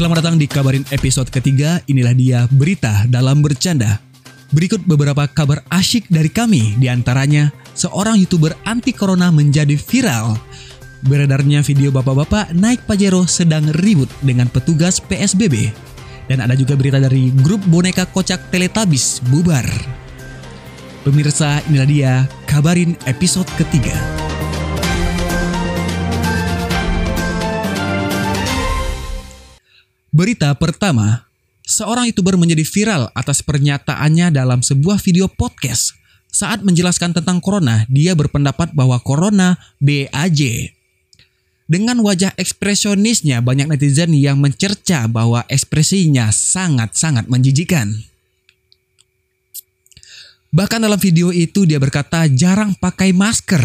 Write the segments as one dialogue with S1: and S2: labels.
S1: Selamat datang di Kabarin episode ketiga. Inilah dia berita dalam bercanda. Berikut beberapa kabar asyik dari kami. Di antaranya, seorang youtuber anti corona menjadi viral. Beredarnya video bapak-bapak naik Pajero sedang ribut dengan petugas PSBB. Dan ada juga berita dari grup boneka kocak Teletubbies bubar. Pemirsa, inilah dia Kabarin episode ketiga. Berita pertama, seorang youtuber menjadi viral atas pernyataannya dalam sebuah video podcast. Saat menjelaskan tentang corona, dia berpendapat bahwa corona BAJ. Dengan wajah ekspresionisnya, banyak netizen yang mencerca bahwa ekspresinya sangat-sangat menjijikan. Bahkan dalam video itu dia berkata jarang pakai masker,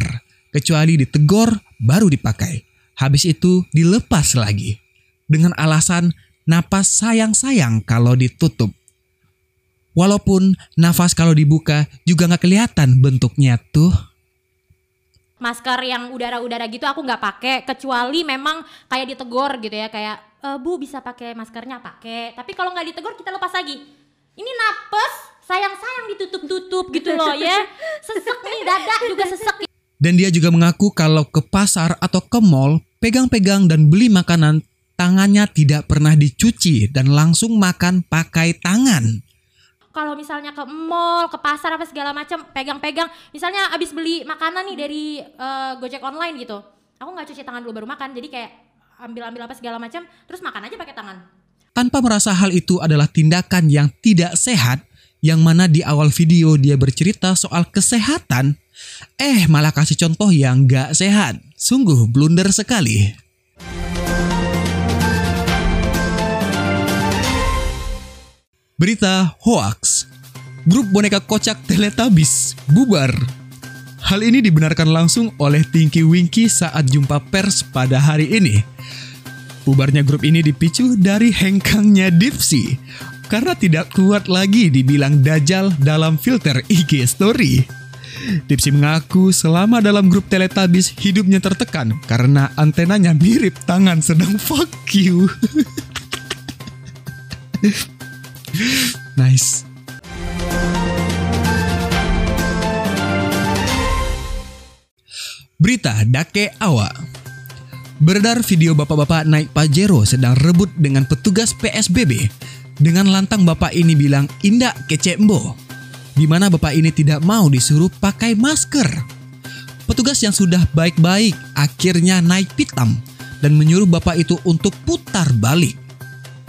S1: kecuali ditegor baru dipakai. Habis itu dilepas lagi. Dengan alasan napas sayang-sayang kalau ditutup. Walaupun nafas kalau dibuka juga nggak kelihatan bentuknya tuh.
S2: masker yang udara-udara gitu aku nggak pakai kecuali memang kayak ditegor gitu ya kayak e, bu bisa pakai maskernya? Pakai. Tapi kalau nggak ditegor kita lepas lagi. Ini napes sayang-sayang ditutup-tutup gitu loh ya. Sesek nih dada juga sesek.
S1: Dan dia juga mengaku kalau ke pasar atau ke mall, pegang-pegang dan beli makanan, tangannya tidak pernah dicuci dan langsung makan pakai tangan.
S2: kalau misalnya ke mall, ke pasar apa segala macam, pegang-pegang. Misalnya abis beli makanan nih dari eh, Gojek online gitu, aku nggak cuci tangan dulu baru makan. Jadi kayak ambil-ambil apa segala macam, terus makan aja pakai tangan.
S1: Tanpa merasa hal itu adalah tindakan yang tidak sehat, yang mana di awal video dia bercerita soal kesehatan, eh malah kasih contoh yang gak sehat. Sungguh blunder sekali. Berita hoax. Grup boneka kocak Teletubbies bubar. Hal ini dibenarkan langsung oleh Tinky Winky saat jumpa pers pada hari ini. Bubarnya grup ini dipicu dari hengkangnya Dipsy karena tidak kuat lagi dibilang dajal dalam filter IG story. Dipsy mengaku selama dalam grup Teletubbies hidupnya tertekan karena antenanya mirip tangan sedang fuck you. nice. Berita Dake Awa Beredar video bapak-bapak naik Pajero sedang rebut dengan petugas PSBB. Dengan lantang bapak ini bilang indak kecembo. Di mana bapak ini tidak mau disuruh pakai masker. Petugas yang sudah baik-baik akhirnya naik pitam dan menyuruh bapak itu untuk putar balik.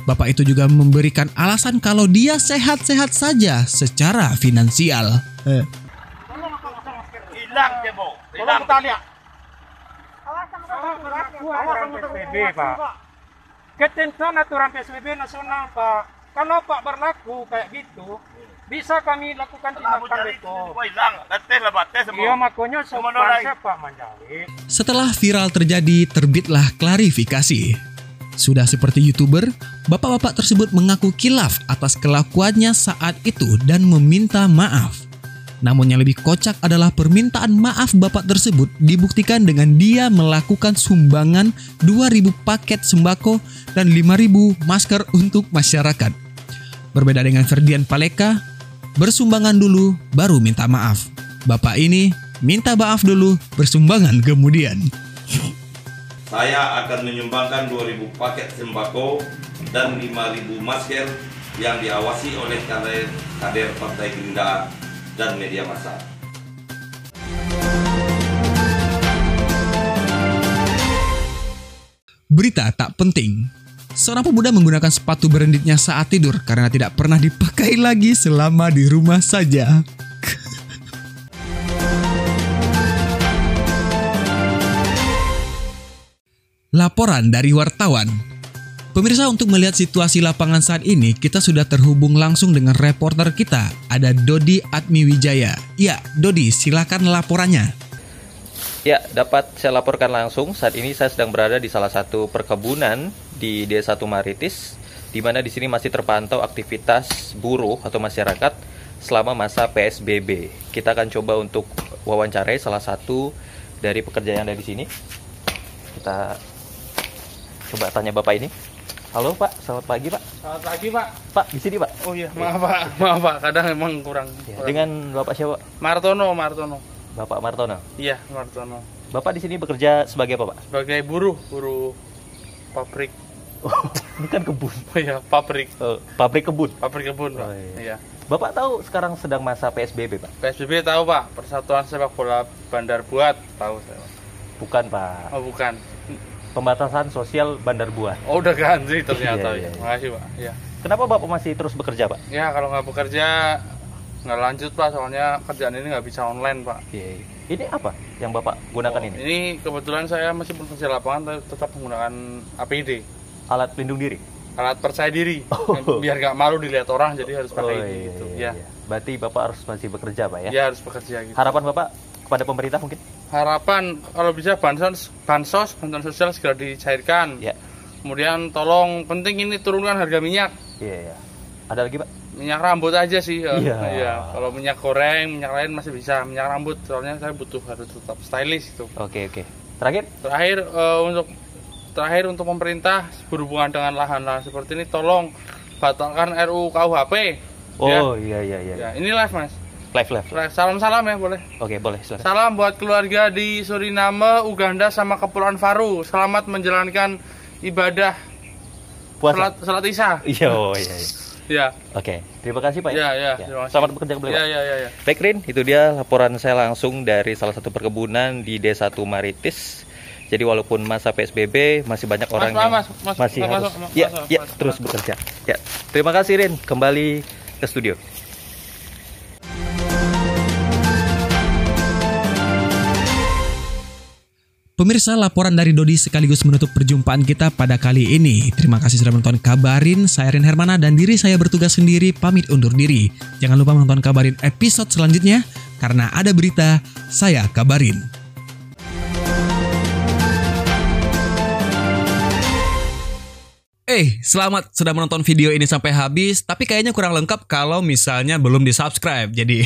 S1: Bapak itu juga memberikan alasan kalau dia sehat-sehat saja secara finansial. Eh,
S3: Hilang Bu. Hilang. Pak. Ketentuan aturan PSBB nasional, Pak. Kalau Pak berlaku kayak gitu, bisa kami lakukan tindakan itu. Iya, makanya
S4: Semua
S3: sopan siapa menjadi.
S1: Setelah viral terjadi, terbitlah klarifikasi. Sudah seperti YouTuber, bapak-bapak tersebut mengaku kilaf atas kelakuannya saat itu dan meminta maaf. Namun yang lebih kocak adalah permintaan maaf bapak tersebut dibuktikan dengan dia melakukan sumbangan 2000 paket sembako dan 5000 masker untuk masyarakat. Berbeda dengan Ferdian Paleka, bersumbangan dulu baru minta maaf. Bapak ini minta maaf dulu, bersumbangan kemudian.
S4: Saya akan menyumbangkan 2000 paket sembako dan 5000 masker yang diawasi oleh kader, kader Partai Gerindra dan media massa.
S1: Berita tak penting. Seorang pemuda menggunakan sepatu brandednya saat tidur karena tidak pernah dipakai lagi selama di rumah saja. Laporan dari wartawan. Pemirsa untuk melihat situasi lapangan saat ini, kita sudah terhubung langsung dengan reporter kita. Ada Dodi Atmiwijaya. Ya, Dodi, silakan laporannya.
S5: Ya, dapat saya laporkan langsung. Saat ini saya sedang berada di salah satu perkebunan di Desa Tumaritis, di mana di sini masih terpantau aktivitas buruh atau masyarakat selama masa PSBB. Kita akan coba untuk wawancarai salah satu dari pekerja yang ada di sini. Kita coba tanya Bapak ini. Halo Pak, selamat pagi Pak.
S3: Selamat pagi Pak.
S5: Pak di sini Pak.
S3: Oh iya, maaf Pak, maaf Pak, kadang emang kurang.
S5: Ya,
S3: kurang.
S5: dengan Bapak siapa?
S3: Martono, Martono.
S5: Bapak Martono.
S3: Iya, Martono.
S5: Bapak di sini bekerja sebagai apa Pak?
S3: Sebagai buruh, buruh pabrik.
S5: Oh, ini kan kebun.
S3: Oh iya, pabrik,
S5: Eh, pabrik kebun.
S3: pabrik kebun Pak.
S5: Oh, iya.
S3: Iya.
S5: Bapak tahu sekarang sedang masa PSBB Pak?
S3: PSBB tahu Pak, Persatuan Sepak Bola Bandar Buat tahu saya. Pak.
S5: Bukan Pak.
S3: Oh bukan.
S5: Pembatasan sosial Bandar Buah.
S3: Oh udah ganti ternyata
S5: Iya, iya,
S3: ya.
S5: iya.
S3: Makasih Pak. Iya.
S5: Kenapa Bapak masih terus bekerja Pak?
S3: Ya kalau nggak bekerja nggak lanjut Pak, soalnya kerjaan ini nggak bisa online Pak.
S5: Iya. Ini apa yang Bapak gunakan
S3: Oh,
S5: ini?
S3: Ini kebetulan saya masih bekerja lapangan tapi tetap menggunakan APD,
S5: Alat pelindung diri.
S3: alat percaya diri.
S5: Oh.
S3: Biar nggak malu dilihat orang jadi harus pakai
S5: Oh,
S3: ini
S5: iya,
S3: gitu.
S5: iya,
S3: ya.
S5: iya. Berarti Bapak harus masih bekerja Pak ya?
S3: Ya harus bekerja gitu.
S5: Harapan Bapak kepada pemerintah mungkin?
S3: Harapan kalau bisa bansos, bansos, bantuan sosial segera dicairkan.
S5: Ya.
S3: Kemudian tolong penting ini turunkan harga minyak.
S5: Iya, iya. Ada lagi Pak?
S3: Minyak rambut aja sih. ya.
S5: Iya.
S3: Iya. Kalau minyak goreng, minyak lain masih bisa. Minyak rambut soalnya saya butuh harus tetap stylish gitu.
S5: Oke, oke. Terakhir?
S3: Terakhir eh, untuk terakhir untuk pemerintah berhubungan dengan lahan-lahan seperti ini tolong batalkan RUU KUHP.
S5: Oh, iya, iya, iya.
S3: Ya, ini live Mas.
S5: Live, live.
S3: Live. Salam-salam ya boleh.
S5: Oke, boleh. Silakan.
S3: Salam buat keluarga di Suriname, Uganda sama Kepulauan Faru. Selamat menjalankan ibadah
S5: Puasa.
S3: salat salat Isya.
S5: Iya, oh, iya, iya.
S3: Ya.
S5: Oke, terima kasih Pak.
S3: Ya, ya, terima kasih.
S5: Selamat bekerja kembali
S3: Ya, ya, ya, ya.
S5: Baik Rin, itu dia laporan saya langsung dari salah satu perkebunan di Desa Tumaritis. Jadi walaupun masa PSBB masih banyak orang
S3: Mas,
S5: yang
S3: mas, mas,
S5: masih
S3: mas,
S5: harus
S3: mas,
S5: ya,
S3: mas,
S5: ya
S3: mas,
S5: terus
S3: mas.
S5: bekerja. Ya, terima kasih Rin. Kembali ke studio.
S1: Pemirsa, laporan dari Dodi sekaligus menutup perjumpaan kita pada kali ini. Terima kasih sudah menonton Kabarin. Saya Rin Hermana dan diri saya bertugas sendiri pamit undur diri. Jangan lupa menonton Kabarin episode selanjutnya karena ada berita saya kabarin. Eh, selamat sudah menonton video ini sampai habis, tapi kayaknya kurang lengkap kalau misalnya belum di-subscribe. Jadi,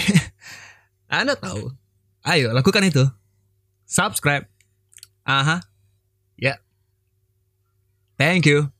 S1: Anda tahu. Ayo, lakukan itu. Subscribe. Aha. Ya. Thank you.